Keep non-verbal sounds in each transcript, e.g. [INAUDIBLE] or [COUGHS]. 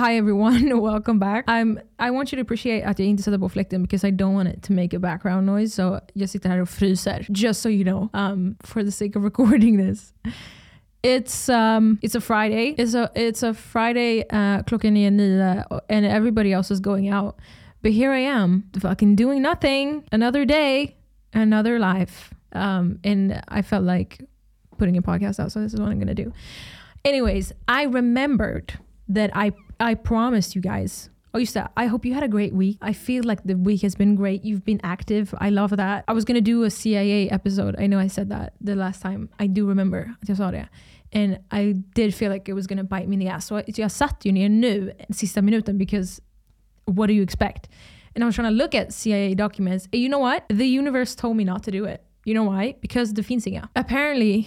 Hi everyone, [LAUGHS] welcome back. I'm, I want you to appreciate att jag inte sätter på fläkten because I don't want it to make a background noise. So jag sitter här och fryser. Just so you know, um, for the sake of recording this. It's um it's a Friday. It's a it's a Friday uh klockan är nio and everybody else is going out. But here I am, fucking doing nothing. Another day, another life. Um and I felt like putting a podcast out, so this is what I'm gonna do. Anyways, I remembered that I I promised you guys. Oh, you said I hope you had a great week. I feel like the week has been great. You've been active. I love that. I was gonna do a CIA episode. I know I said that the last time. I do remember. And I did feel like it was gonna bite me in the ass. Så jag satt ju ner nu sista minuten because what do you expect? And I was trying to look at CIA documents. And you know what? The universe told me not to do it. You know why? Because det finns. Apparently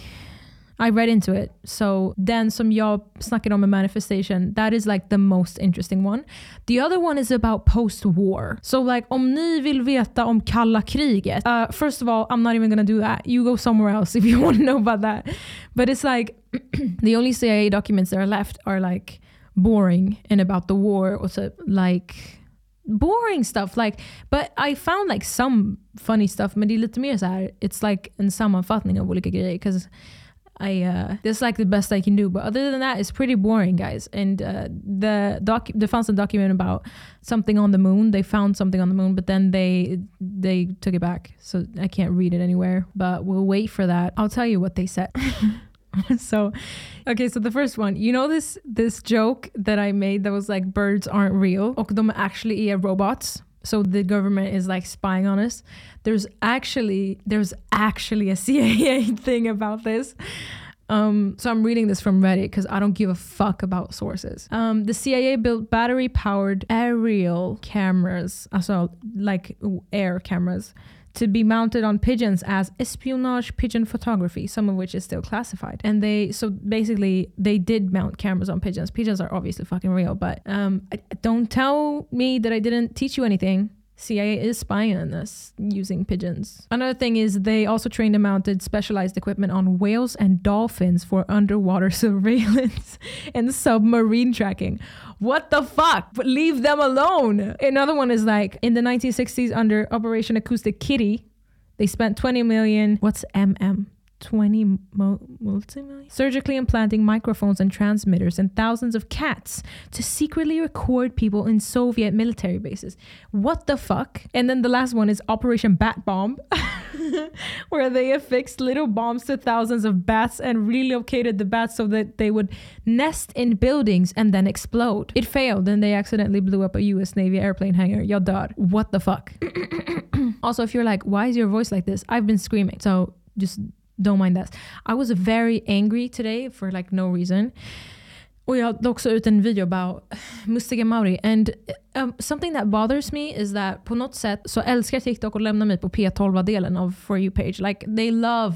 I read into it. So den som jag snackade om med manifestation, that is like the most interesting one. The other one is about post-war. So like om ni vill veta om kalla kriget, uh, first of all, I'm not even gonna do that. You go somewhere else if you [LAUGHS] want to know about that. But it's like [CLEARS THROAT] the only CIA documents that are left are like boring and about the war or so like boring stuff like but I found like some funny stuff men det är lite mer så här it's like en sammanfattning av olika grejer because I uh, this is like the best I can do. But other than that, it's pretty boring, guys. And uh, the doc, they found some document about something on the moon. They found something on the moon, but then they they took it back, so I can't read it anywhere. But we'll wait for that. I'll tell you what they said. [LAUGHS] so, okay, so the first one, you know this this joke that I made that was like birds aren't real, och actually are robots so the government is like spying on us there's actually there's actually a [LAUGHS] cia thing about this um, so I'm reading this from Reddit because I don't give a fuck about sources. Um, the CIA built battery-powered aerial cameras, also like air cameras, to be mounted on pigeons as espionage pigeon photography, some of which is still classified. And they, so basically, they did mount cameras on pigeons. Pigeons are obviously fucking real, but um, don't tell me that I didn't teach you anything. CIA is spying on us using pigeons. Another thing is they also trained and mounted specialized equipment on whales and dolphins for underwater [LAUGHS] surveillance and submarine tracking. What the fuck? Leave them alone. Another one is like in the 1960s under Operation Acoustic Kitty, they spent 20 million. What's MM? 20 multi-million surgically implanting microphones and transmitters and thousands of cats to secretly record people in Soviet military bases. What the fuck? And then the last one is Operation Bat Bomb, [LAUGHS] where they affixed little bombs to thousands of bats and relocated the bats so that they would nest in buildings and then explode. It failed and they accidentally blew up a US Navy airplane hangar. Dör. What the fuck? [COUGHS] [COUGHS] also, if you're like, why is your voice like this? I've been screaming. So just don't mind that. I was very angry today for like no reason. Och jag la också ut en video about Mustiga Mauri. And um, something that bothers me is that på något sätt så älskar TikTok att lämna mig på P12-delen av For You page. Like they love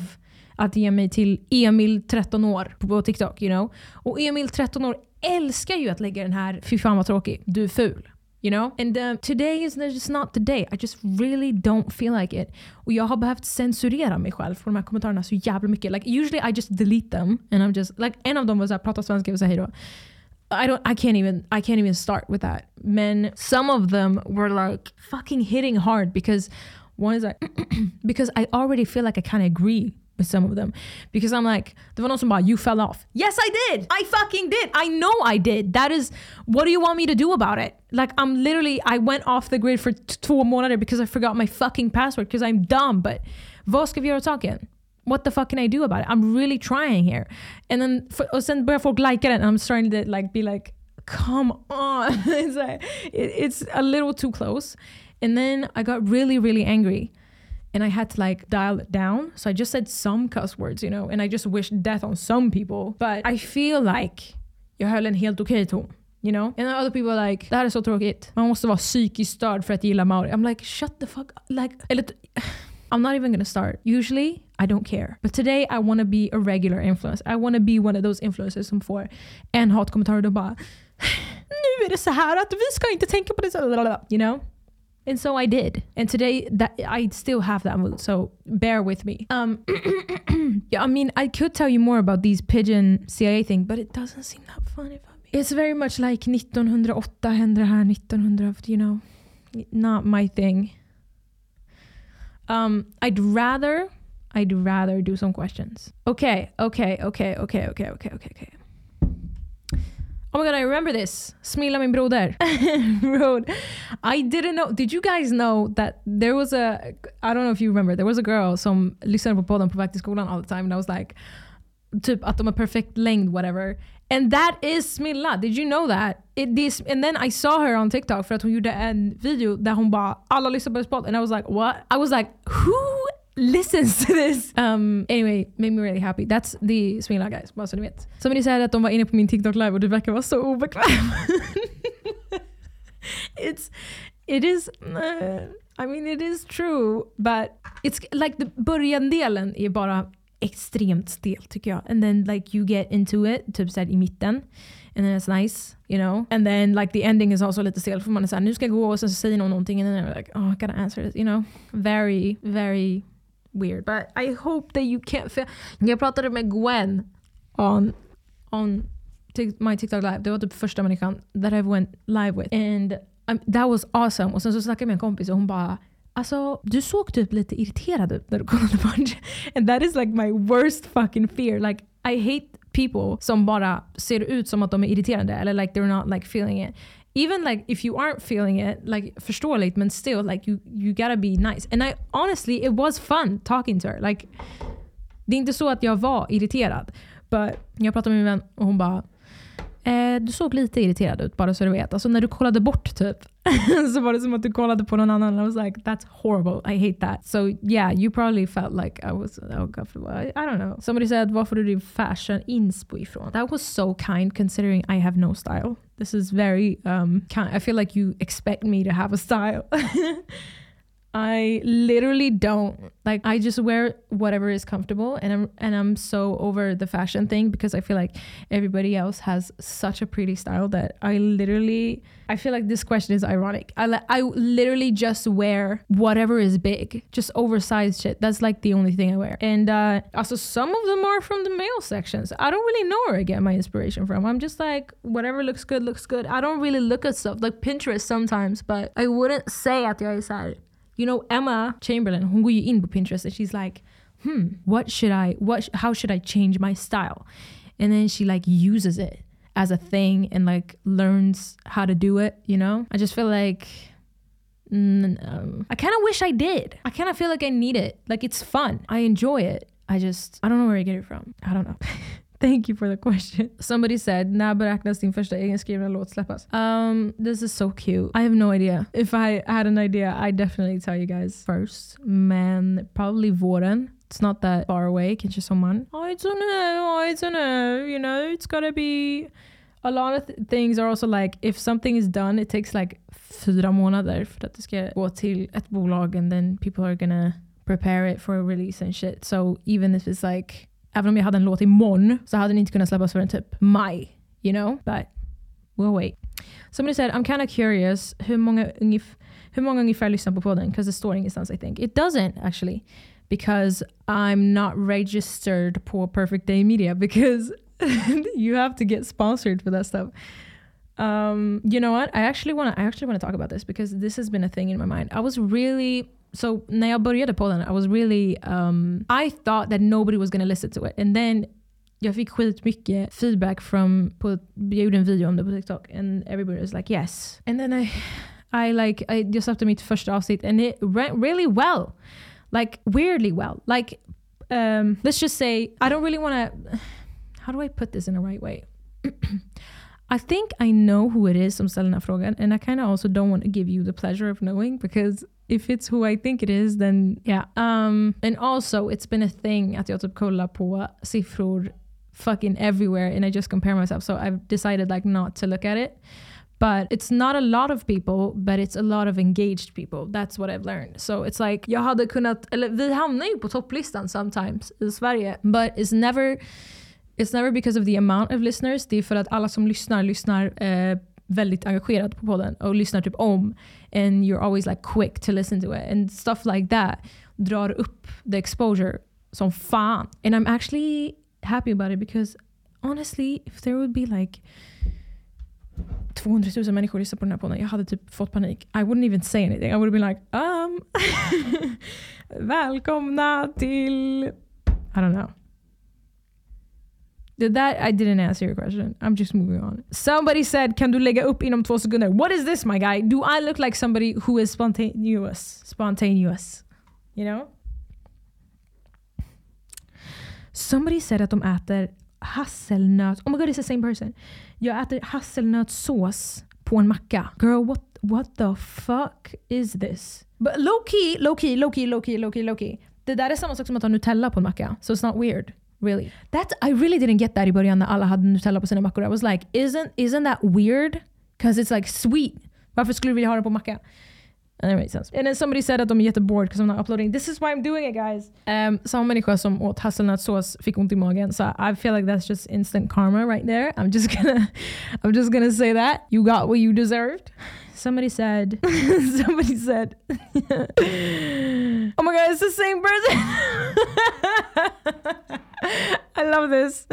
att ge mig till Emil 13 år på TikTok. You know? Och Emil 13 år älskar ju att lägga den här, fy fan vad tråkig, du är ful. You know? And um, today is just not the day. I just really don't feel like it. Och jag har behövt censurera mig själv för de här kommentarerna så jävla mycket. Like usually I just delete them and I'm just like en av dem var såhär prata svenska och säga hejdå. I don't I can't even I can't even start with that. Men some of them were like fucking hitting hard because one is like [CLEARS THROAT] because I already feel like I kind of agree with some of them because I'm like the one bara you fell off. Yes I did. I fucking did. I know I did. That is what do you want me to do about it? Like I'm literally I went off the grid for två månader because I forgot my fucking password because I'm dumb but ska vi göra saken? What the fuck can I do about it? I'm really trying here. And then for, och sen börjar folk likea and I'm starting to like be like come on. [LAUGHS] it's, like, it, it's a little too close. And then I got really really angry and I had to like dial it down. So I just said some cuss words, you know, and I just wished death on some people. But I feel like jag höll en helt okej okay ton. You know? And other people are like, det här är så tråkigt. Man måste vara psykiskt störd för att gilla Mauri. I'm like, shut the fuck up. Like, eller, [SIGHS] I'm not even gonna start. Usually, I don't care. But today I wanna be a regular influencer. I wanna be one of those influencers som får en hatkommentar och då bara [SIGHS] nu är det så här att vi ska inte tänka på det. You know? And so I did. And today that I still have that mood. So bear with me. Um [CLEARS THROAT] yeah, I mean I could tell you more about these pigeon CIA thing, but it doesn't seem that fun if I'm It's very much like 1908 hände det här 1900, you know. Not my thing. Um, I'd rather, I'd rather do some questions. Okay, okay, okay, okay, okay, okay, okay, okay. Oh my god, I remember this. Smilla min broder [LAUGHS] wrote, I didn't know, did you guys know that there was a, I don't know if you remember, there was a girl som lyssnade på podden på väg till skolan all the time and I was like, typ att de har perfekt längd, whatever. And that is Smilla. Did you know that? It is, and then I saw her on TikTok för att hon gjorde en video där hon bara alla lyssnar på podd. And I was like what? I was like who listens to this? Um, anyway, made me really happy. That's the Smilla guys, bara så ni vet. Somebody said att de var inne på min TikTok live och du verkar vara så obekväm. [LAUGHS] It's, it is, uh, I mean it is true but it's like the börjandelen är bara extremt stel tycker jag. And then like you get into it, typ såhär i mitten. And then it's nice, you know. And then like the ending is also lite stel för man är såhär nu ska jag gå och sen så säger någon någonting and then I'm like oh I gotta answer this, you know. Very, very weird. But I hope that you can't feel... Jag pratade med Gwen on, on my TikTok live. Det var typ första människan that I went live with. And um, that was awesome. Och sen så snackade jag med en kompis och hon bara Alltså, du såg typ lite irriterad ut när du kollade på [LAUGHS] And that is like my worst fucking fear. Like I hate people som bara ser ut som att de är irriterade eller like they're not like feeling it. Even like if you aren't feeling it, like förståeligt men still like you, you gotta be nice. And I honestly it was fun talking to her. Like, det är inte så att jag var irriterad. But jag pratade med min vän och hon bara Eh, du såg lite irriterad ut bara så du vet. Alltså när du kollade bort typ [LAUGHS] så var det som att du kollade på någon annan. I was like that's horrible. I hate that. So yeah, you probably felt like I was oh God, I, I don't know. Somebody said var får du din fashion inspo ifrån? That was so kind considering I have no style. This is very um kind. I feel like you expect me to have a style. [LAUGHS] I literally don't like I just wear whatever is comfortable and I'm and I'm so over the fashion thing because I feel like everybody else has such a pretty style that I literally I feel like this question is ironic. I I literally just wear whatever is big, just oversized shit. That's like the only thing I wear. And uh also some of them are from the male sections. I don't really know where I get my inspiration from. I'm just like whatever looks good looks good. I don't really look at stuff like Pinterest sometimes, but I wouldn't say at the other side you know Emma Chamberlain, går ju in Pinterest and she's like, hmm, what should I, what, how should I change my style? And then she like uses it as a thing and like learns how to do it, you know? I just feel like, um, I kind of wish I did. I kind of feel like I need it. Like it's fun. I enjoy it. I just, I don't know where I get it from. I don't know. [LAUGHS] Thank you for the question. [LAUGHS] Somebody said, när beräknas din första egenskrivna låt släppas? Um, this is so cute. I have no idea. If I had an idea, I'd definitely tell you guys first. Men probably våren. It's not that far away. Kanske sommaren. I don't know. I don't know. You know, it's gotta be... A lot of th things are also like, if something is done, it takes like fyra månader för att det ska gå till ett bolag and then people are gonna prepare it for a release and shit. So even if it's like Även om jag hade en låt imorgon så hade den inte kunnat släppas förrän typ maj. You know? But we'll wait. Somebody said, I'm kind of curious hur många, ungef hur många ungefär lyssnar på podden? Because the står ingenstans I think. It doesn't actually. Because I'm not registered på Perfect Day Media because [LAUGHS] you have to get sponsored for that stuff. Um, you know what? I actually want to I actually want to talk about this because this has been a thing in my mind. I was really so när jag började podden, I was really, um, I thought that nobody was gonna listen to it. And then jag fick skitmycket feedback from, på, jag gjorde en video om det på TikTok and everybody was like yes. And then I, I like, I, jag släppte mitt första avsnitt and it went really well. Like weirdly well. Like, um, let's just say, I don't really wanna, how do I put this in the right way? [CLEARS THROAT] I think I know who it is som ställer den här frågan and I kind of also don't want to give you the pleasure of knowing because if it's who I think it is then yeah. Um, and also it's been a thing att jag typ kollar på siffror fucking everywhere and I just compare myself so I've decided like not to look at it. But it's not a lot of people, but it's a lot of engaged people. That's what I've learned. So it's like, jag hade kunnat, eller vi hamnar ju på topplistan sometimes i Sverige, but it's never It's never because of the amount of listeners. Det är för att alla som lyssnar lyssnar eh, väldigt engagerad på podden och lyssnar typ om. And you're always like quick to listen to it. And stuff like that drar upp the exposure som fan. And I'm actually happy about it because honestly, if there would be like 200 000 människor lyssnar på den här podden. Jag hade typ fått panik. I wouldn't even say anything. I would have been like um [LAUGHS] Välkomna till I don't know. Did that I didn't answer your question. I'm just moving on. Somebody said, kan du lägga upp inom två sekunder? What is this my guy? Do I look like somebody who is spontaneous? Spontaneous. You know? Somebody said att de äter hasselnöt... Oh my god, it's the same person. Jag äter hasselnötssås på en macka. Girl, what, what the fuck is this? But low key, low key, low key, low key, low key, low key. Det där är samma sak som att ha Nutella på en macka. So it's not weird. Really. That, I really didn't get that i början när alla hade Nutella på sina mackor. I was like, isn't, isn't that weird? Because it's like sweet. Varför skulle du vilja ha det på macka? And that makes sense. And then somebody said att de är jättebored because I'm not uploading. This is why I'm doing it guys. Um, samma människa som åt hasselnötssås fick ont i magen. So I feel like that's just instant karma right there. I'm just gonna, [LAUGHS] I'm just gonna say that. You got what you deserved. Somebody said, [LAUGHS] somebody said, oh my god, it's the same person. [LAUGHS] I love this.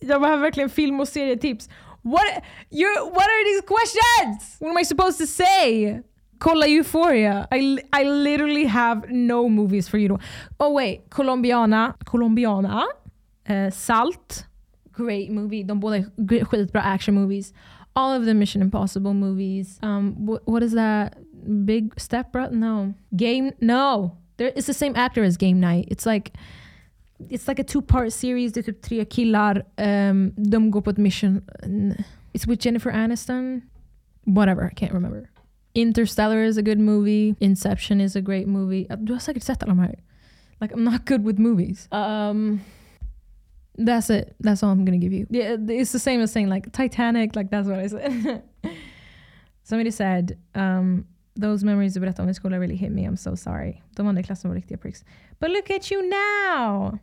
Jag behöver verkligen film och serietips. What, you're, what are these questions? What am I supposed to say? Kolla Euphoria. I, I literally have no movies for you to... Oh wait, Colombiana. Colombiana. Uh, Salt. Great movie. De båda är skitbra action movies. All of the Mission Impossible movies. Um, wh what is that? Big Step Bro? No. Game? No. There, it's the same actor as Game Night. It's like... It's like a two-part series. Det är typ tre killar. Um, de går på ett mission. It's with Jennifer Aniston. Whatever, I can't remember. Interstellar is a good movie. Inception is a great movie. Du har säkert sett alla de här. Like I'm not good with movies. Um, that's it. That's all I'm gonna give you. Yeah, it's the same as saying like Titanic. Like that's what I said. [LAUGHS] Somebody said um, those memories du berättade om i skolan really hit me. I'm so sorry. De andra i klassen var riktiga pricks. But look at you now!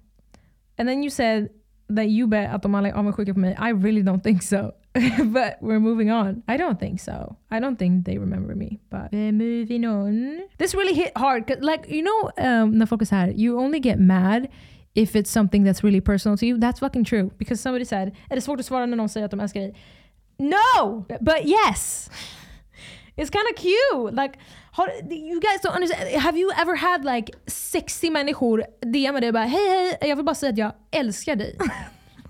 And then you said that you bet att de alla är avundsjuka på mig. I really don't think so. [LAUGHS] but we're moving on. I don't think so. I don't think they remember me. But we're moving on. This really hit hard. Cause like, you know, um, när folk är så här, you only get mad if it's something that's really personal to you. That's fucking true. Because somebody said, är det svårt att svara när någon säger att de älskar dig? No! But yes! It's kind of cute. Like, how, you guys don't understand. Have you ever had like 60 människor DMa dig bara hej hej, jag vill bara säga att jag älskar dig.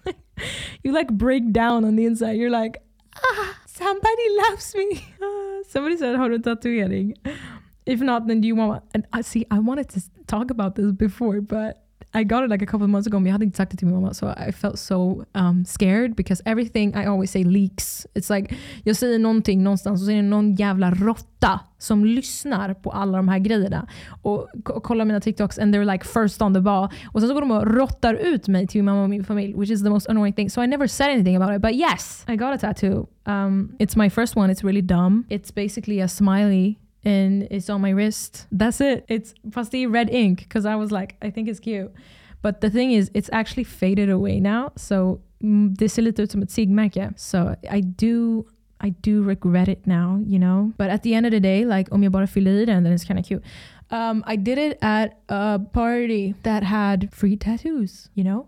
[LAUGHS] you like break down on the inside. You're like, ah, somebody loves me. [LAUGHS] somebody said, har du en tatuering? If not, then do you want? And I see, I wanted to talk about this before, but I got it like a couple of months ago men jag hade inte sagt det till min mamma. So I felt so um, scared because everything I always say leaks. It's like jag säger någonting någonstans och så är det någon jävla råtta som lyssnar på alla de här grejerna och, och kollar mina TikToks and they're like first on the ball. Och sen så går de och råttar ut mig till min mamma och min familj which is the most annoying thing. So I never said anything about it. But yes, I got a tattoo. Um, it's my first one. It's really dumb. It's basically a smiley and it's on my wrist. That's it. It's pasty red ink because I was like, I think it's cute. But the thing is, it's actually faded away now. So mm, det ser lite ut som ett sigmärke. So I do I do regret it now, you know? But at the end of the day, like om jag bara fyller i den, then it's kind of cute. Um, I did it at a party that had free tattoos, you know?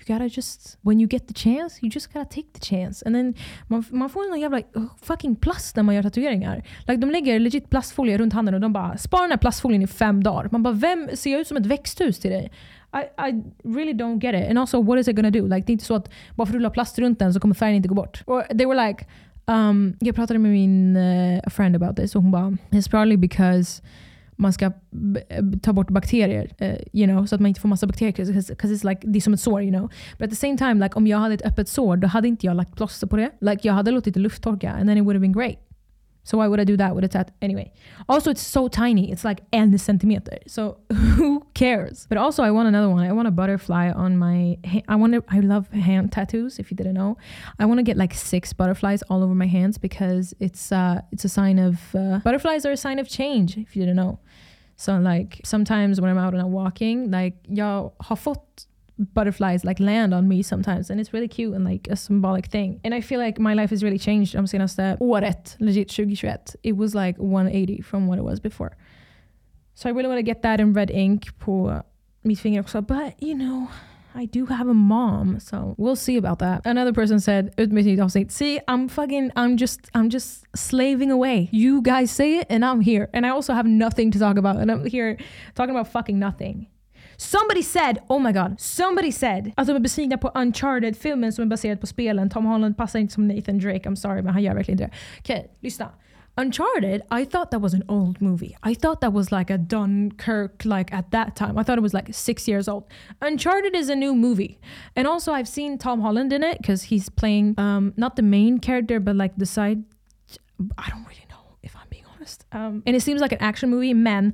You gotta just, when you get the chance, you just gotta take the chance. And then, man, man får en jävla uh, fucking plast när man gör tatueringar. Like, de lägger legit plastfolie runt handen och de bara spara den här plastfolien i fem dagar. Man bara, vem ser jag ut som ett växthus till dig? I, I really don't get it. And also, what is it gonna do? Like, det är inte så att bara för att du la plast runt den så kommer färgen inte gå bort. Or they were like, um, jag pratade med min uh, friend about this och hon bara, it's probably because man ska eh, ta bort bakterier. Uh, you know, så att man inte får massa bakterier. Cause it's like, det är som ett sår. You know? But at the same time, like, om jag hade ett öppet sår, då hade inte jag lagt plåster på det. Like, jag hade låtit det lufttorka and then it would have been great. So why would I do that with a tat? Anyway. Also, it's so tiny. It's like en centimeter. So [LAUGHS] who cares? But also, I want another one. I want a butterfly on my. I want to. I love hand tattoos. If you didn't know, I want to get like six butterflies all over my hands because it's uh it's a sign of uh, butterflies are a sign of change. If you didn't know. So like sometimes when I'm out and I'm walking, like jag har fått butterflies like land on me sometimes and it's really cute and like a symbolic thing. And I feel like my life has really changed um, om senaste året, legit 2021. It was like 180 from what it was before. So I really want to get that in red ink på mitt finger också. But you know, I do have a mom, so we'll see about that. Another person said, see, I'm fucking, I'm just, I'm just slaving away. You guys say it and I'm here. And I also have nothing to talk about and I'm here talking about fucking nothing. Somebody said, oh my god, somebody said att de är besvikna på Uncharted-filmen som är baserad på spelen. Tom Holland passar inte som Nathan Drake, I'm sorry men han gör verkligen inte det. Okej, okay, lyssna. Uncharted, I thought that was an old movie. I thought that was like a Dunkirk, like at that time. I thought it was like six years old. Uncharted is a new movie. And also, I've seen Tom Holland in it because he's playing um, not the main character, but like the side. I don't really know if I'm being honest. Um, and it seems like an action movie. Man,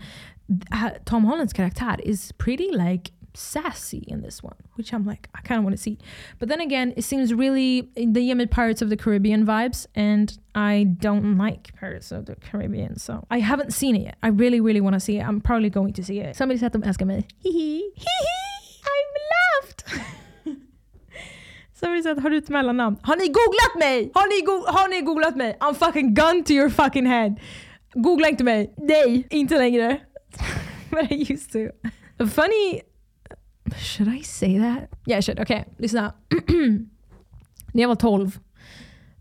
Tom Holland's character is pretty like sassy in this one, which I'm like, I kind of want to see. But then again, it seems really the Yemen Pirates of the Caribbean vibes, and I don't like Pirates of the Caribbean, so I haven't seen it yet. I really, really want to see it. I'm probably going to see it. Somebody said to ask me, hee I'm left. [LAUGHS] Somebody said, har du ett mellannamn? Har ni googlat mig? Har ni, go har ni googlat mig? I'm fucking gun to your fucking head. Googla inte mig. Nej, inte längre. [LAUGHS] But I used to. Funny Should I say that? Yeah I should. Okej, okay, lyssna. [CLEARS THROAT] När jag var 12,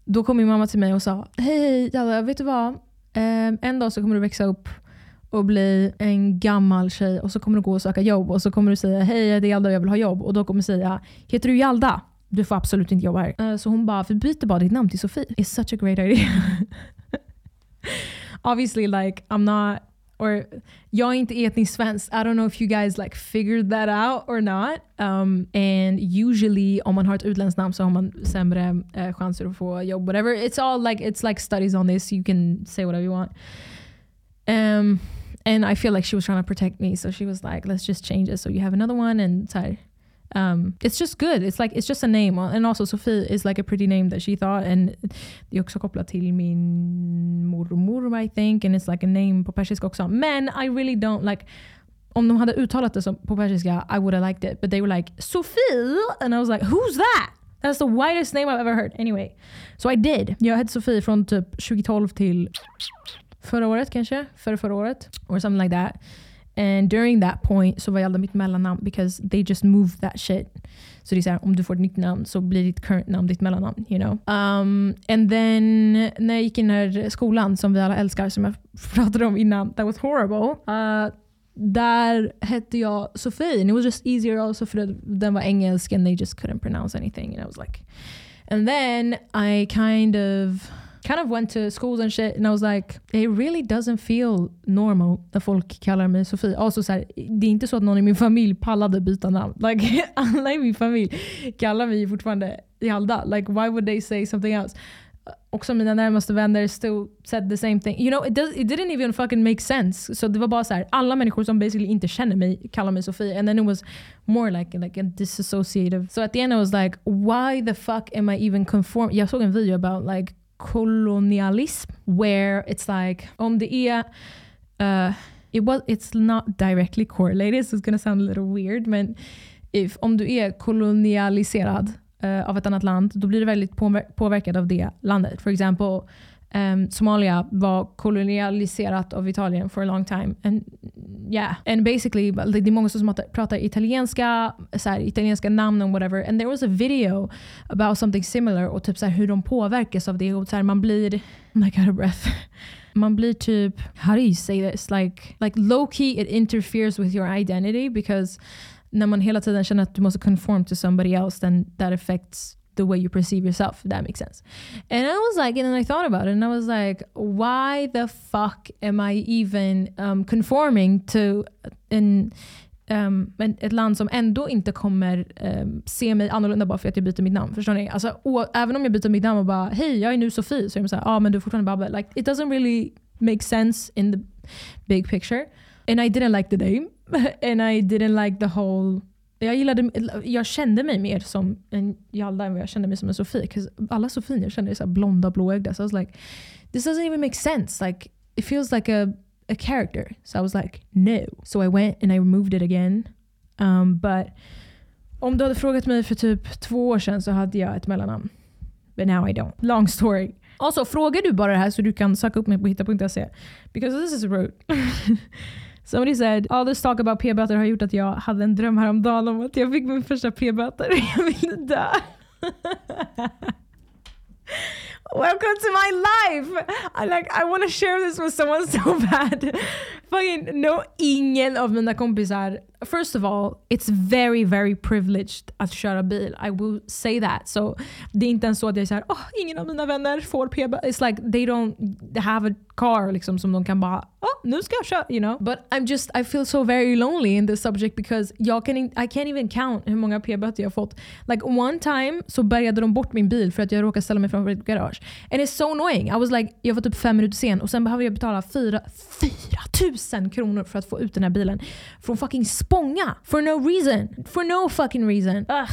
då kom min mamma till mig och sa Hej Jalla, vet du vad? Um, en dag så kommer du växa upp och bli en gammal tjej och så kommer du gå och söka jobb och så kommer du säga hej jag heter Jalda och jag vill ha jobb och då kommer du säga heter du Jalda? Du får absolut inte jobba här. Eh, så hon bara, vi byter bara ditt namn till Sofie. It's such a great idea. [LAUGHS] Obviously like I'm not or jag är inte etnisk svensk. I don't know if you guys like figured that out or not. Um, and usually om man har ett utländskt namn så har man sämre uh, chanser att få jobb. Whatever. It's all like it's like studies on this. You can say whatever you want. Um, and I feel like she was trying to protect me, so she was like, "Let's just change it so you have another one." And so um, it's just good. It's like it's just a name, and also Sophie is like a pretty name that she thought, and det är också kopplat till min mormor I think, and it's like a name på persiska också. Men I really don't like. Om de hade uttalat det som på persiska, I would have liked it. But they were like Sophie, and I was like, who's that? That's the whitest name I've ever heard. Anyway, so I did. Jag hette Sofie från typ 2012 till förra året kanske, förra, förra året, or something like that. And during that point så var Jalda mitt mellannamn because they just moved that shit. Så det är såhär, om du får ett nytt namn så blir ditt current namn ditt mellannamn. You know? Um, and then när jag gick in i skolan som vi alla älskar, som jag [LAUGHS] pratade om innan, that was horrible. Uh, där hette jag Sofie and it was just easier also för den var engelsk and they just couldn't pronounce anything. And I was like, and then I kind of kind of went to schools and shit and I was like, it really doesn't feel normal när folk kallar mig Sofie. Alltså så här, det är inte så att någon i min familj pallade byta namn. Like, [LAUGHS] alla i min familj kallar mig fortfarande Hjalda. Like why would they say something else? Också mina närmaste vänner still said the same thing. You know, it, does, it didn't even fucking make sense. Så det var bara så här, alla människor som basically inte känner mig kallar mig Sofie. And then it was more like, like a disassociative. So at the end I was like, why the fuck am I even conform? Jag såg en video about like kolonialism where it's like om det är uh, it was, it's not directly correlated so it's gonna sound a little weird men if, om du är kolonialiserad uh, av ett annat land då blir du väldigt påverkad av det landet. For example um, Somalia var kolonialiserat av Italien for a long time. And yeah, and basically det är många som pratar italienska, så här, italienska namn och whatever. And there was a video about something similar och typ så här, hur de påverkas av det. Och så här, man blir, oh my god, out breath. [LAUGHS] man blir typ, how do you say this? Like, like low key it interferes with your identity because när man hela tiden känner att du måste conform to somebody else then that affects the way you perceive yourself, if that makes sense. And I was like, and then I thought about it and I was like, why the fuck am I even um, conforming to en, um, ett land som ändå inte kommer um, se mig annorlunda bara för att jag byter mitt namn. Förstår ni? Alltså, och, även om jag byter mitt namn och bara hej jag är nu Sofie så är de såhär, ja ah, men du är fortfarande Babbe. Like, it doesn't really make sense in the big picture. And I didn't like the name. [LAUGHS] and I didn't like the whole jag, gillade, jag kände mig mer som en Jalda än vad jag kände mig som en Sofie. Alla Sofier jag kände är så blonda, blåögda. So I was like, this doesn't even make sense. Like, it feels like a, a character. So I was like, no. So I went and I removed it again. Um, but om du hade frågat mig för typ två år sedan så hade jag ett mellannamn. But now I don't. Long story. Alltså, frågar du bara det här så du kan söka upp mig på hitta.se. Because this is rude. [LAUGHS] Somebody said, all this talk about p-böter har gjort att jag hade en dröm häromdagen om att jag fick min första p-böter. Jag ville dö. [LAUGHS] Welcome to my life! I like I want to share this with someone so bad. Fucking no, ingen av mina kompisar. First of all, it's very very privileged att köra bil. I will say that. So det är inte ens så att jag säger oh, ingen av mina vänner får p It's like they don't have a car liksom som de kan bara oh, nu ska jag köra, you know. But I'm just I feel so very lonely in this subject because jag kan I can't even count hur många p-böter jag har fått. Like one time så bärgade de bort min bil för att jag råkade ställa mig framför ett garage. And it's so annoying. I was like, jag var typ fem minuter sen och sen behöver jag betala fyra, fyra tusen kronor för att få ut den här bilen från fucking Spånga. For no reason. For no fucking reason. Ugh.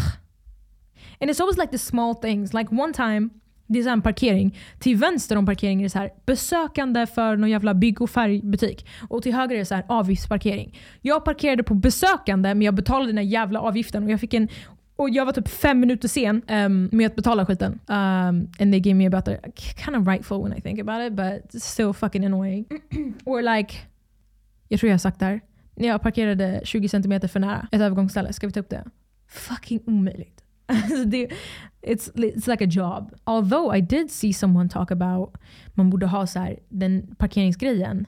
And it's always like the small things. Like one time det är en parkering. Till vänster om parkeringen är det så här, besökande för någon jävla bygg och färgbutik. Och till höger är det så här, avgiftsparkering. Jag parkerade på besökande men jag betalade den här jävla avgiften och jag fick en och jag var typ fem minuter sen um, med att betala skiten. Um, and they gave me a böter. Kind of rightful when I think about it but still fucking annoying. [CLEARS THROAT] Or like, jag tror jag har sagt det här. När jag parkerade 20 cm för nära ett övergångsställe, ska vi ta upp det? Fucking omöjligt. [LAUGHS] Alltså, it's, it's like a job. Although I did see someone talk about man borde ha så här, den parkeringsgrejen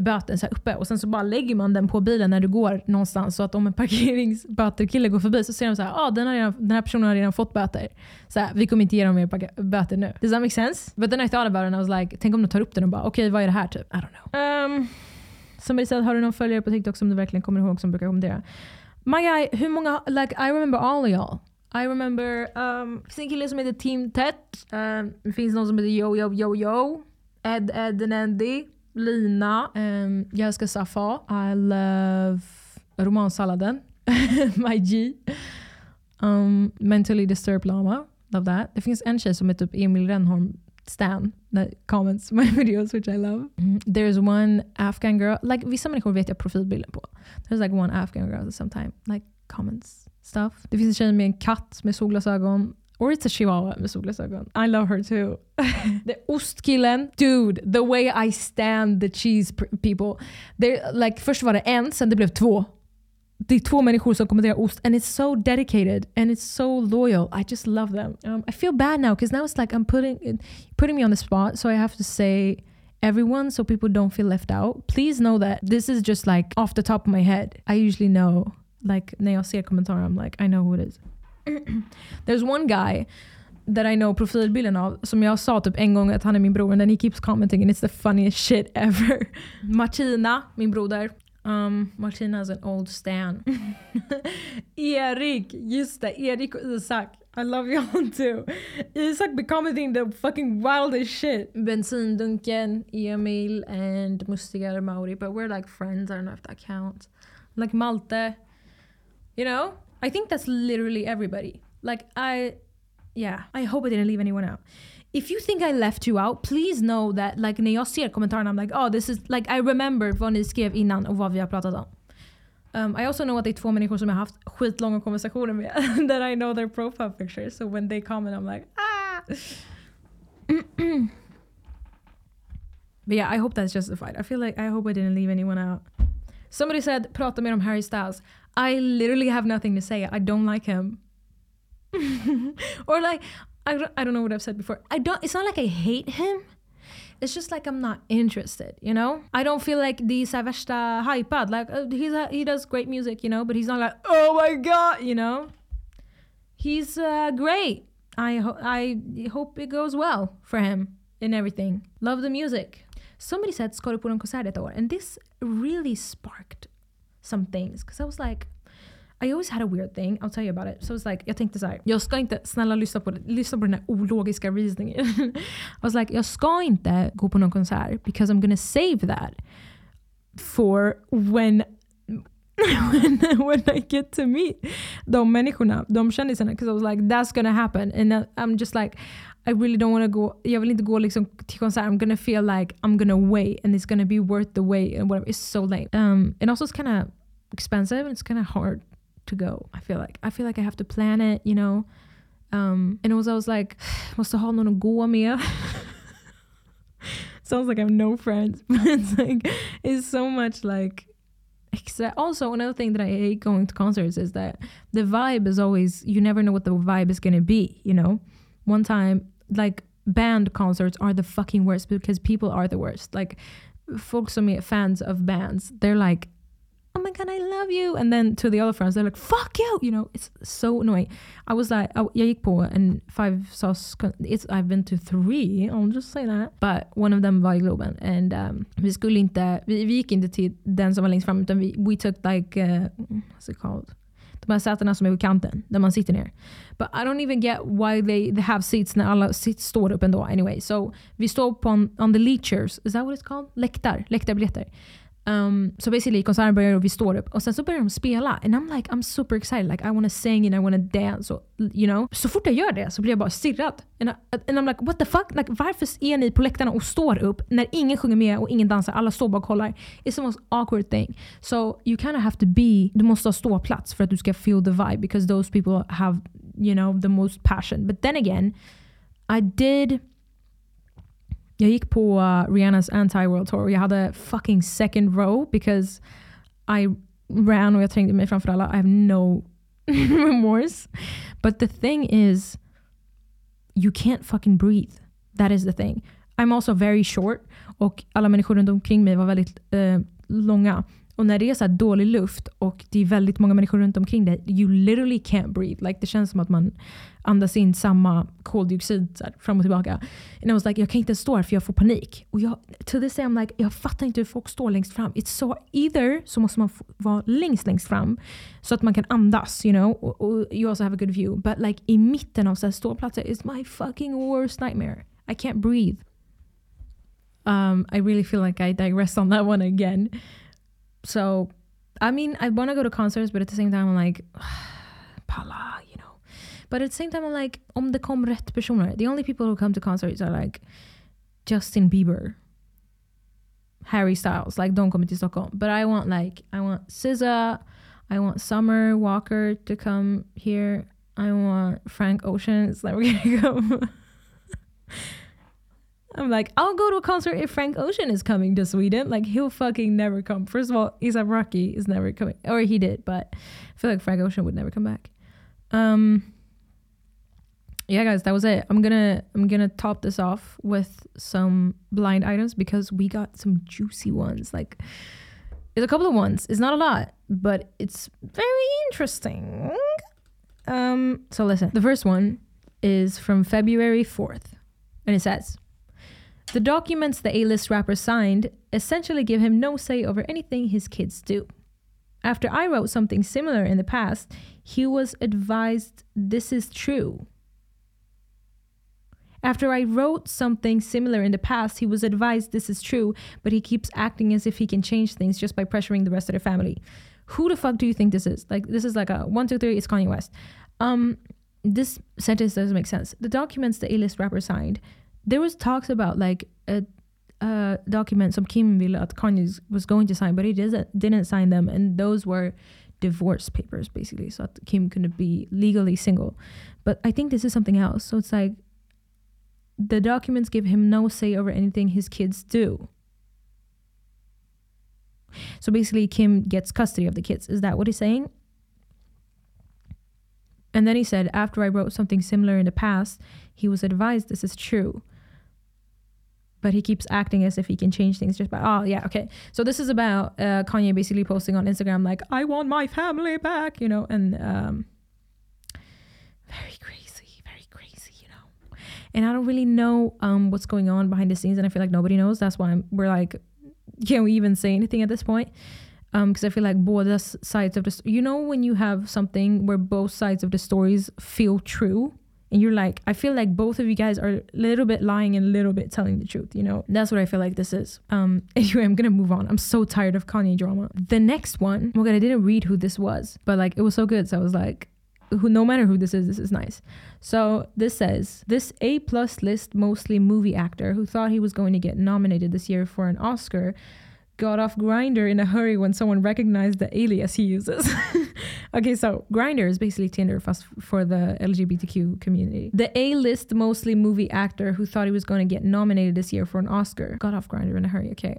böten så uppe och sen så bara lägger man den på bilen när du går någonstans så att om en parkeringsböterkille går förbi så ser de så här, ah, den, har redan, den här personen har redan fått böter. Så här, vi kommer inte ge dem mer böter nu. Does that make sense? But then I thought about it and I was like, tänk om de tar upp den och bara, okej okay, vad är det här typ? I don't know. Um, somebody said, har du någon följare på TikTok som du verkligen kommer ihåg som brukar kommentera? My guy, hur många, like I remember all of y'all. I remember, um, finns en kille som heter Team Tet. Um, det finns någon som heter Yo Yo Yo Yo. Ed Ed and Andy. Lina. Um, jag älskar Safa. I love romansalladen. [LAUGHS] My G. Um, mentally disturbed lama. Love that. Det finns en tjej som är typ Emil Renholm Stan that comments [LAUGHS] my videos which I love. Mm. There's one Afghan girl. Like vissa människor vet jag profilbilden på. There's like one Afghan girl sometimes like comments stuff. Det finns en tjej med en katt med solglasögon. Or it's a chihuahua med solglasögon. I love her too. [LAUGHS] the ostkillen. Dude, the way I stand the cheese people. Like, först var det en, sen det blev två. Det är två människor som kommenterar ost and it's so dedicated and it's so loyal. I just love them. Um, I feel bad now because now it's like I'm putting, putting me on the spot so I have to say everyone so people don't feel left out. Please know that this is just like off the top of my head. I usually know like när jag ser kommentarer I'm like I know who it is. [CLEARS THROAT] There's one guy that I know profilbilden av som jag sa typ en gång att han är min bror and then he keeps commenting and it's the funniest shit ever. [LAUGHS] Martina, min broder. Um, Martina is an old stan. [LAUGHS] Erik, just det. Erik och Isak. I love y'all too. Isak be commenting the fucking wildest shit. Bensindunken, Emil and Mustigar Mauri. But we're like friends. I don't know if that counts. Like Malte. You know? I think that's literally everybody. Like I yeah, I hope I didn't leave anyone out. If you think I left you out, please know that like när jag ser kommentarerna I'm like oh this is like I remember vad ni skrev innan och vad vi har pratat om. Um, I also know att det är två människor som jag har haft skitlånga konversationer med [LAUGHS] that I know their profile pictures. So when they comment I'm like ah! [CLEARS THROAT] But yeah, I hope that's justified. I feel like I hope I didn't leave anyone out. Somebody said prata mer om Harry Styles. I literally have nothing to say. I don't like him. [LAUGHS] or like I don't, I don't know what I've said before. I don't it's not like I hate him. It's just like I'm not interested, you know? I don't feel like the Savesta hypad. Like uh, he's he does great music, you know, but he's not like, "Oh my god," you know? He's uh, great. I ho- I hope it goes well for him in everything. Love the music. Somebody said du på en konsert år? And this really sparked some things. Because I was like, I always had a weird thing, I'll tell you about it. So it's like, jag tänkte så här, jag ska inte, snälla lyssna på, det, lyssna på den här ologiska reasoningen. [LAUGHS] I was like, jag ska inte gå på någon konsert because I'm gonna save that for when [LAUGHS] when, when I get to meet de människorna, de kändisarna. Because I was like, that's gonna happen. And I'm just like, I really don't wanna to go, jag vill inte gå liksom till konsert. I'm gonna feel like I'm gonna wait and it's gonna be worth the wait and whatever. It's so late. Um, and also it's kind of expensive and it's kind of hard to go. I feel like I feel like I have to plan it, you know. Um, and it was I was like, måste ha någon att gå med. Sounds like I have no friends, [LAUGHS] but it's like it's so much like Except also another thing that I hate going to concerts is that the vibe is always you never know what the vibe is gonna be. You know, one time like band concerts are the fucking worst because people are the worst. Like folks som är fans of bands, they're like my god I love you and then to the other friends they're like fuck you you know it's so annoying I was like oh, på en five sauce it's I've been to three I'll just say that but one of them var i Globen and um, vi skulle inte vi, vi gick inte till den som var längst fram utan vi we took like uh, what's it called de här sätena som är vid kanten där man sitter ner. But I don't even get why they, they have seats när alla sit, står upp ändå anyway. So vi står på on, on the leechers, is that what it's called? Läktar, läktarbiljetter. Um, so basically konserten börjar och vi står upp och sen så börjar de spela and I'm like I'm super excited like I wanna sing and I wanna dance och, you know. Så fort jag gör det så blir jag bara stirrad. And, I, and I'm like what the fuck? Like, varför är ni på läktarna och står upp när ingen sjunger med och ingen dansar? Alla står bara och kollar. It's the most awkward thing. So you kind of have to be, du måste ha ståplats för att du ska feel the vibe because those people have you know the most passion. But then again I did jag gick på uh, Rihannas anti-world tour och jag hade fucking second row because I ran och jag trängde mig framför alla. I have no [LAUGHS] remorse. But the thing is, you can't fucking breathe. That is the thing. I'm also very short och alla människor runt omkring mig var väldigt uh, långa. Och när det är så dålig luft och det är väldigt många människor runt omkring dig, you literally can't breathe. Like, det känns som att man andas in samma koldioxid så här, fram och tillbaka. And I was like, jag kan inte stå här för jag får panik. Och jag, to this day I'm like, jag fattar inte hur folk står längst fram. It's so, either så måste man vara längst längst fram så att man kan andas, you know. Och, och you also have a good view. But like i mitten av så här ståplatser is my fucking worst nightmare. I can't breathe. Um, I really feel like I digress on that one again. So, I mean, I want to go to concerts, but at the same time, I'm like, [SIGHS] pala, you know. But at the same time, I'm like, om det kom rätt personer. The only people who come to concerts are like Justin Bieber, Harry Styles. Like, don't come to Stockholm. But I want like, I want SZA, I want Summer Walker to come here. I want Frank Ocean. It's never gonna [LAUGHS] come. I'm like, I'll go to a concert if Frank Ocean is coming to Sweden. Like, he'll fucking never come. First of all, A$AP Rocky is never coming, or he did, but I feel like Frank Ocean would never come back. Um, yeah, guys, that was it. I'm gonna I'm gonna top this off with some blind items because we got some juicy ones. Like, it's a couple of ones. It's not a lot, but it's very interesting. Um, so listen. The first one is from February 4th, and it says. The documents the A list rapper signed essentially give him no say over anything his kids do. After I wrote something similar in the past, he was advised this is true. After I wrote something similar in the past, he was advised this is true, but he keeps acting as if he can change things just by pressuring the rest of the family. Who the fuck do you think this is? Like, this is like a one, two, three, it's Kanye West. Um, this sentence doesn't make sense. The documents the A list rapper signed there was talks about like a, a document some Kim ville att Kanye was going to sign, but he didn't didn't sign them, and those were divorce papers basically, so that Kim couldn't be legally single. But I think this is something else. So it's like the documents give him no say over anything his kids do. So basically, Kim gets custody of the kids. Is that what he's saying? And then he said, after I wrote something similar in the past, he was advised this is true but he keeps acting as if he can change things just by oh yeah okay. So this is about uh, kanye basically posting on instagram like i want my family back you know and um, very crazy very crazy you know. And i don't really know um, what's going on behind the scenes and i feel like nobody knows. That's why I'm, we're like can we even say anything at this point? Because um, I feel like both sides of the you know when you have something where both sides of the stories feel true and you're like i feel like both of you guys are a little bit lying and a little bit telling the truth you know? That's what i feel like this is. Um [LAUGHS] anyway i'm gonna move on. I'm so tired of kanye drama. The next one oh my god i didn't read who this was but like it was so good. So i was like who no matter who this is this is nice. So this says this a plus list mostly movie actor who thought he was going to get nominated this year for an oscar got off Grindr in a hurry when someone recognized the alias he uses. [LAUGHS] okay, so Grindr is basically Tinder for the LGBTQ community. The A-list, mostly movie actor who thought he was going to get nominated this year for an Oscar got off Grindr in a hurry. Okay.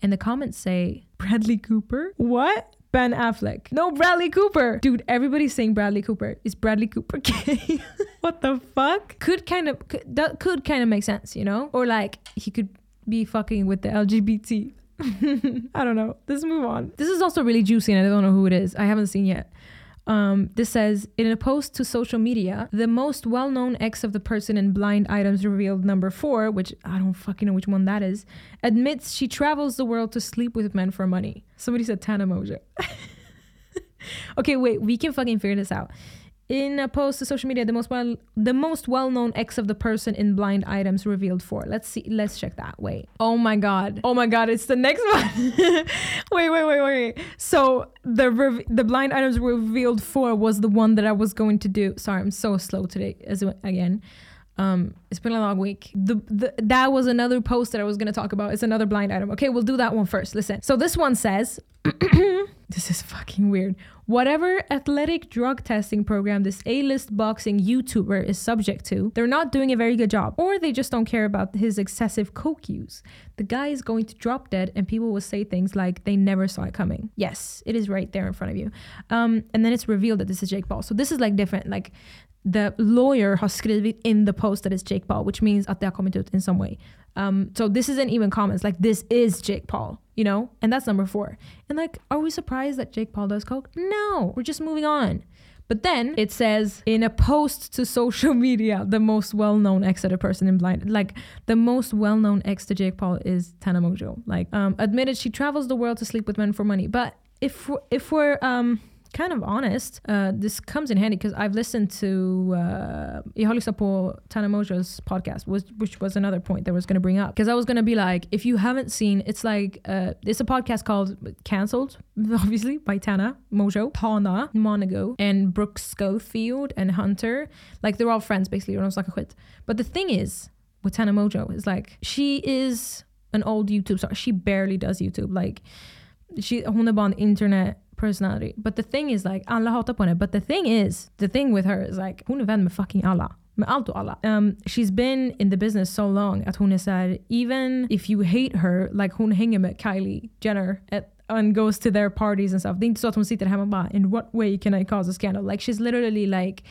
And the comments say, Bradley Cooper? What? Ben Affleck. No, Bradley Cooper. Dude, everybody's saying Bradley Cooper. Is Bradley Cooper [LAUGHS] gay? what the fuck? Could kind of could, that could kind of make sense, you know? Or like he could be fucking with the LGBT. [LAUGHS] I don't know. Let's move on. This is also really juicy and I don't know who it is. I haven't seen yet. Um, this says in a post to social media, the most well-known ex of the person in blind items revealed number four, which I don't fucking know which one that is, admits she travels the world to sleep with men for money. Somebody said Tana Mongeau. [LAUGHS] okay, wait, we can fucking figure this out in a post to social media the most well the most well-known ex of the person in blind items revealed for. Let's see let's check that. Wait. Oh my god. Oh my god it's the next [LAUGHS] one. Wait wait wait wait so the rev- the blind items revealed for was the one that i was going to do. Sorry i'm so slow today as again um, it's been a long week. The, the that was another post that I was gonna talk about. It's another blind item. Okay, we'll do that one first. Listen. So this one says [CLEARS THROAT] this is fucking weird. Whatever athletic drug testing program this A list boxing YouTuber is subject to, they're not doing a very good job, or they just don't care about his excessive coke use. The guy is going to drop dead, and people will say things like they never saw it coming. Yes, it is right there in front of you. Um, and then it's revealed that this is Jake Paul. So this is like different. Like the lawyer has skrivit in the post that it's Jake Paul, which means att det har kommit ut in some way. Um, so this isn't even comments. Like this is Jake Paul, you know, and that's number four. And like, are we surprised that Jake Paul does coke? No, we're just moving on. But then it says in a post to social [LAUGHS] media, the most well-known ex the person in blind, like the most well-known ex to Jake Paul is Tana Mongeau. Like, um, admitted she travels the world to sleep with men for money. But if if we're um kind of honest, uh, this comes in handy because I've listened to, uh, jag har Tana Mongeau's podcast, which, which was another point that I was going to bring up. Because I was going to be like, if you haven't seen, it's like, uh, it's a podcast called Cancelled, [LAUGHS] obviously, by Tana Mongeau, Tana Mongeau, and Brooke Schofield and Hunter. Like, they're all friends, basically, och de snackar skit. But the thing is, with Tana Mongeau, is like, she is an old YouTube star. She barely does YouTube. Like, she, hon är bara en internet personality. But the thing is like, alla hatar på henne. But the thing is, the thing with her is like, hon är vän med fucking alla. Med allt och alla. Um, she's been in the business so long att hon är even if you hate her, like hon hänger med Kylie Jenner at, and goes to their parties and stuff. Det är inte så att hon sitter hemma bara, in what way can I cause a scandal? Like she's literally like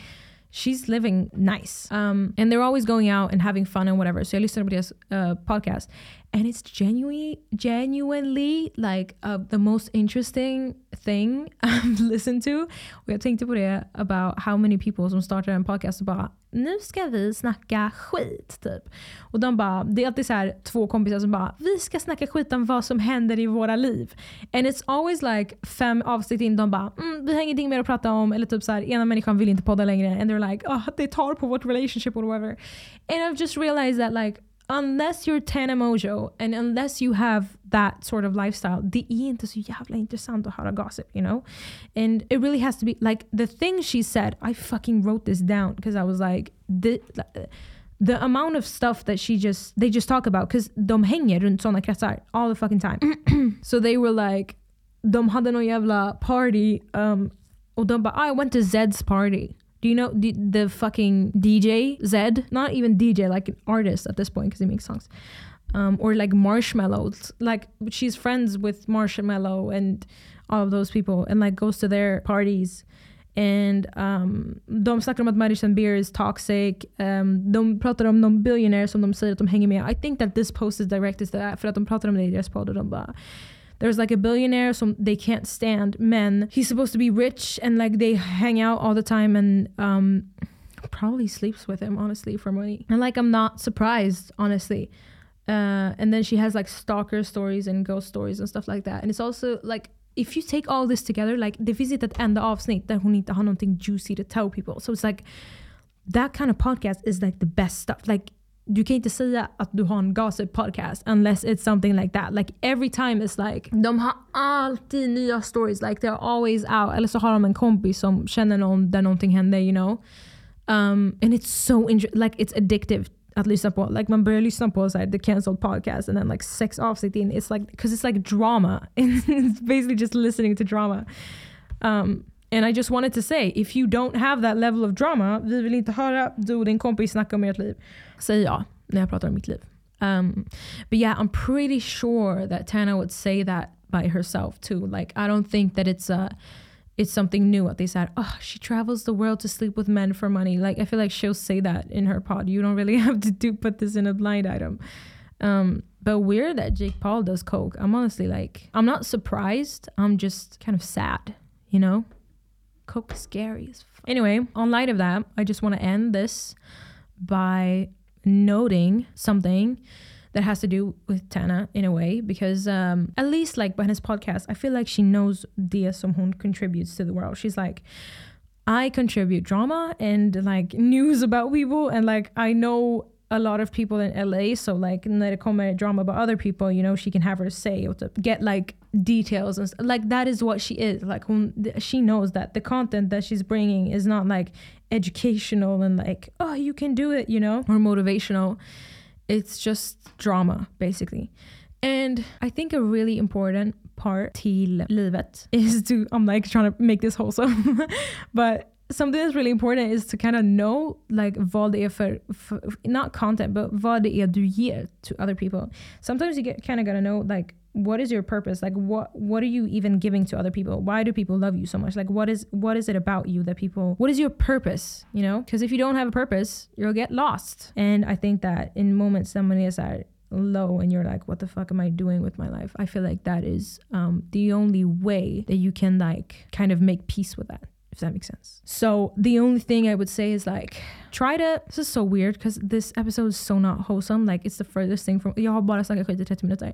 she's living nice. Um, and they're always going out and having fun and whatever. So I listened to this uh, podcast and it's genuinely genuinely like uh, the most interesting thing [LAUGHS] I've listened to. Och jag tänkte på det about how many people som startar en podcast och bara nu ska vi snacka skit typ. Och de bara, det är alltid så här två kompisar som bara vi ska snacka skit om vad som händer i våra liv. And it's always like fem avsnitt in de bara mm, vi har ingenting mer att prata om eller typ så här ena människan vill inte podda längre and they're like oh, det tar på vårt relationship or whatever. And I've just realized that like unless you're Tana Mongeau and unless you have that sort of lifestyle, det är inte så jävla intressant att höra gossip, you know? And it really has to be like the thing she said, I fucking wrote this down because I was like, the, the amount of stuff that she just, they just talk about, because de hänger runt sådana kretsar all the fucking time. [CLEARS THROAT] so they were like, de hade någon jävla party um, och de bara, I went to Zedd's party. Do you know the, the fucking DJ Zedd? Not even DJ, like an artist at this point because he makes songs. Um, or like Marshmello. Like she's friends with Marshmello and all of those people and like goes to their parties. And um, de snackar om att Madison Beer is toxic. Um, de pratar om någon billionaire som de säger att de hänger med. I think that this post is directed to that för att de pratar om det i deras podd och de bara there's like a billionaire so they can't stand men. He's supposed to be rich and like they hang out all the time and um probably sleeps with him honestly for money. And like i'm not surprised honestly. Uh, and then she has like stalker stories and ghost stories and stuff like that. And it's also like if you take all this together like det finns inte ett enda avsnitt där hon inte har någonting juicy to tell people. So it's like that kind of podcast is like the best stuff. Like du kan inte säga att du har en gossip podcast unless it's something like that. Like every time it's like, de har alltid nya stories, like they're always out. Eller så har de en kompis som känner någon där någonting hände, you know. Um, and it's so like it's addictive att lyssna på. Like man börjar lyssna på så här, the cancelled podcast and then like sex avsnitt in, it's like, because it's like drama. [LAUGHS] it's basically just listening to drama. Um, and I just wanted to say, if you don't have that level of drama, vi vill inte höra du och din kompis snacka om ert liv säger jag när jag pratar om mitt liv. Um, but yeah, I'm pretty sure that Tana would say that by herself too. Like I don't think that it's a it's something new what they said oh she travels the world to sleep with men for money. Like i feel like she'll say that in her pod. You don't really [LAUGHS] have to do put this in a blind item. Um but weird that jake paul does coke. I'm honestly like i'm not surprised. I'm just kind of sad you know coke scary as fuck. anyway on light of that i just want to end this by noting something that has to do with Tana in a way because um, at least like by his podcast I feel like she knows det som hon contributes to the world she's like I contribute drama and like news about people and like I know a lot of people in LA so like när det kommer drama about other people you know she can have her say to get like details and like that is what she is like hon, she knows that the content that she's bringing is not like educational and like oh you can do it you know or motivational. It's just drama basically. And i think a really important part till livet. is to i'm like trying to make this wholesome [LAUGHS] but something that's really important is to kind of know like vad det är för, för, not content but vad det är du ger to other people. Sometimes you get kind of gotta know like what is your purpose? Like what what are you even giving to other people? Why do people love you so much? Like what is what is it about you that people what is your purpose you know? Because if you don't have a purpose you'll get lost. And i think that in moments somebody is at low and you're like what the fuck am i doing with my life? I feel like that is um, the only way that you can like kind of make peace with that if that makes sense. So the only thing I would say is like try to this is so weird because this episode is so not wholesome. Like it's the furthest thing from har bara snackat skit i 30 minuter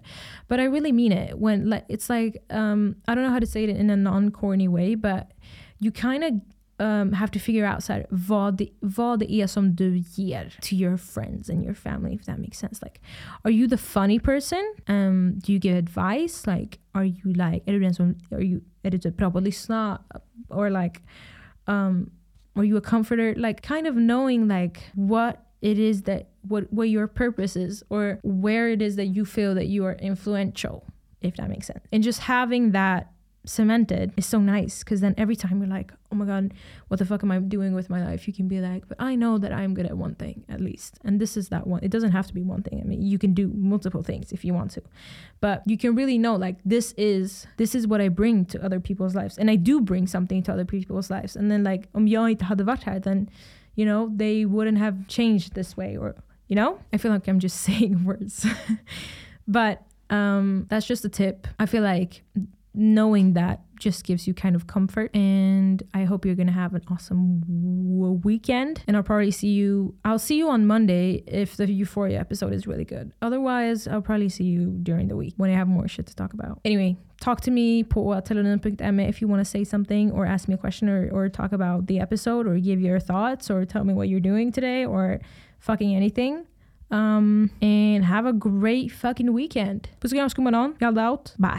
but I really mean it when like it's like um I don't know how to say it in a non-corny way but you kind of um, have to figure out här, vad, vad det är som du ger to your friends and your family if that makes sense. Like are you the funny person? Um, do you give advice? Like are you like är du den som are you, är du typ bra på att lyssna or like um, are you a comforter? Like kind of knowing like what it is that what what your purpose is or where it is that you feel that you are influential if that makes sense. And just having that cemented is so nice because then every time you're like, oh my God, what the fuck am I doing with my life? You can be like, but I know that I'm good at one thing at least. And this is that one. It doesn't have to be one thing. I mean, you can do multiple things if you want to. But you can really know like this is this is what I bring to other people's lives. And I do bring something to other people's lives. And then like om jag inte then you know, they wouldn't have changed this way or you know? I feel like I'm just [LAUGHS] saying words. [LAUGHS] but um, that's just a tip. I feel like knowing that just gives you kind of comfort and i hope you're gonna have an awesome w- weekend and i'll probably see you i'll see you on monday if the euphoria episode is really good otherwise i'll probably see you during the week when i have more shit to talk about anyway talk to me tellonym.me if you want to say something or ask me a question or, or talk about the episode or give your thoughts or tell me what you're doing today or fucking anything um, and have a great fucking weekend. Puss och kram, skumman out. Bye.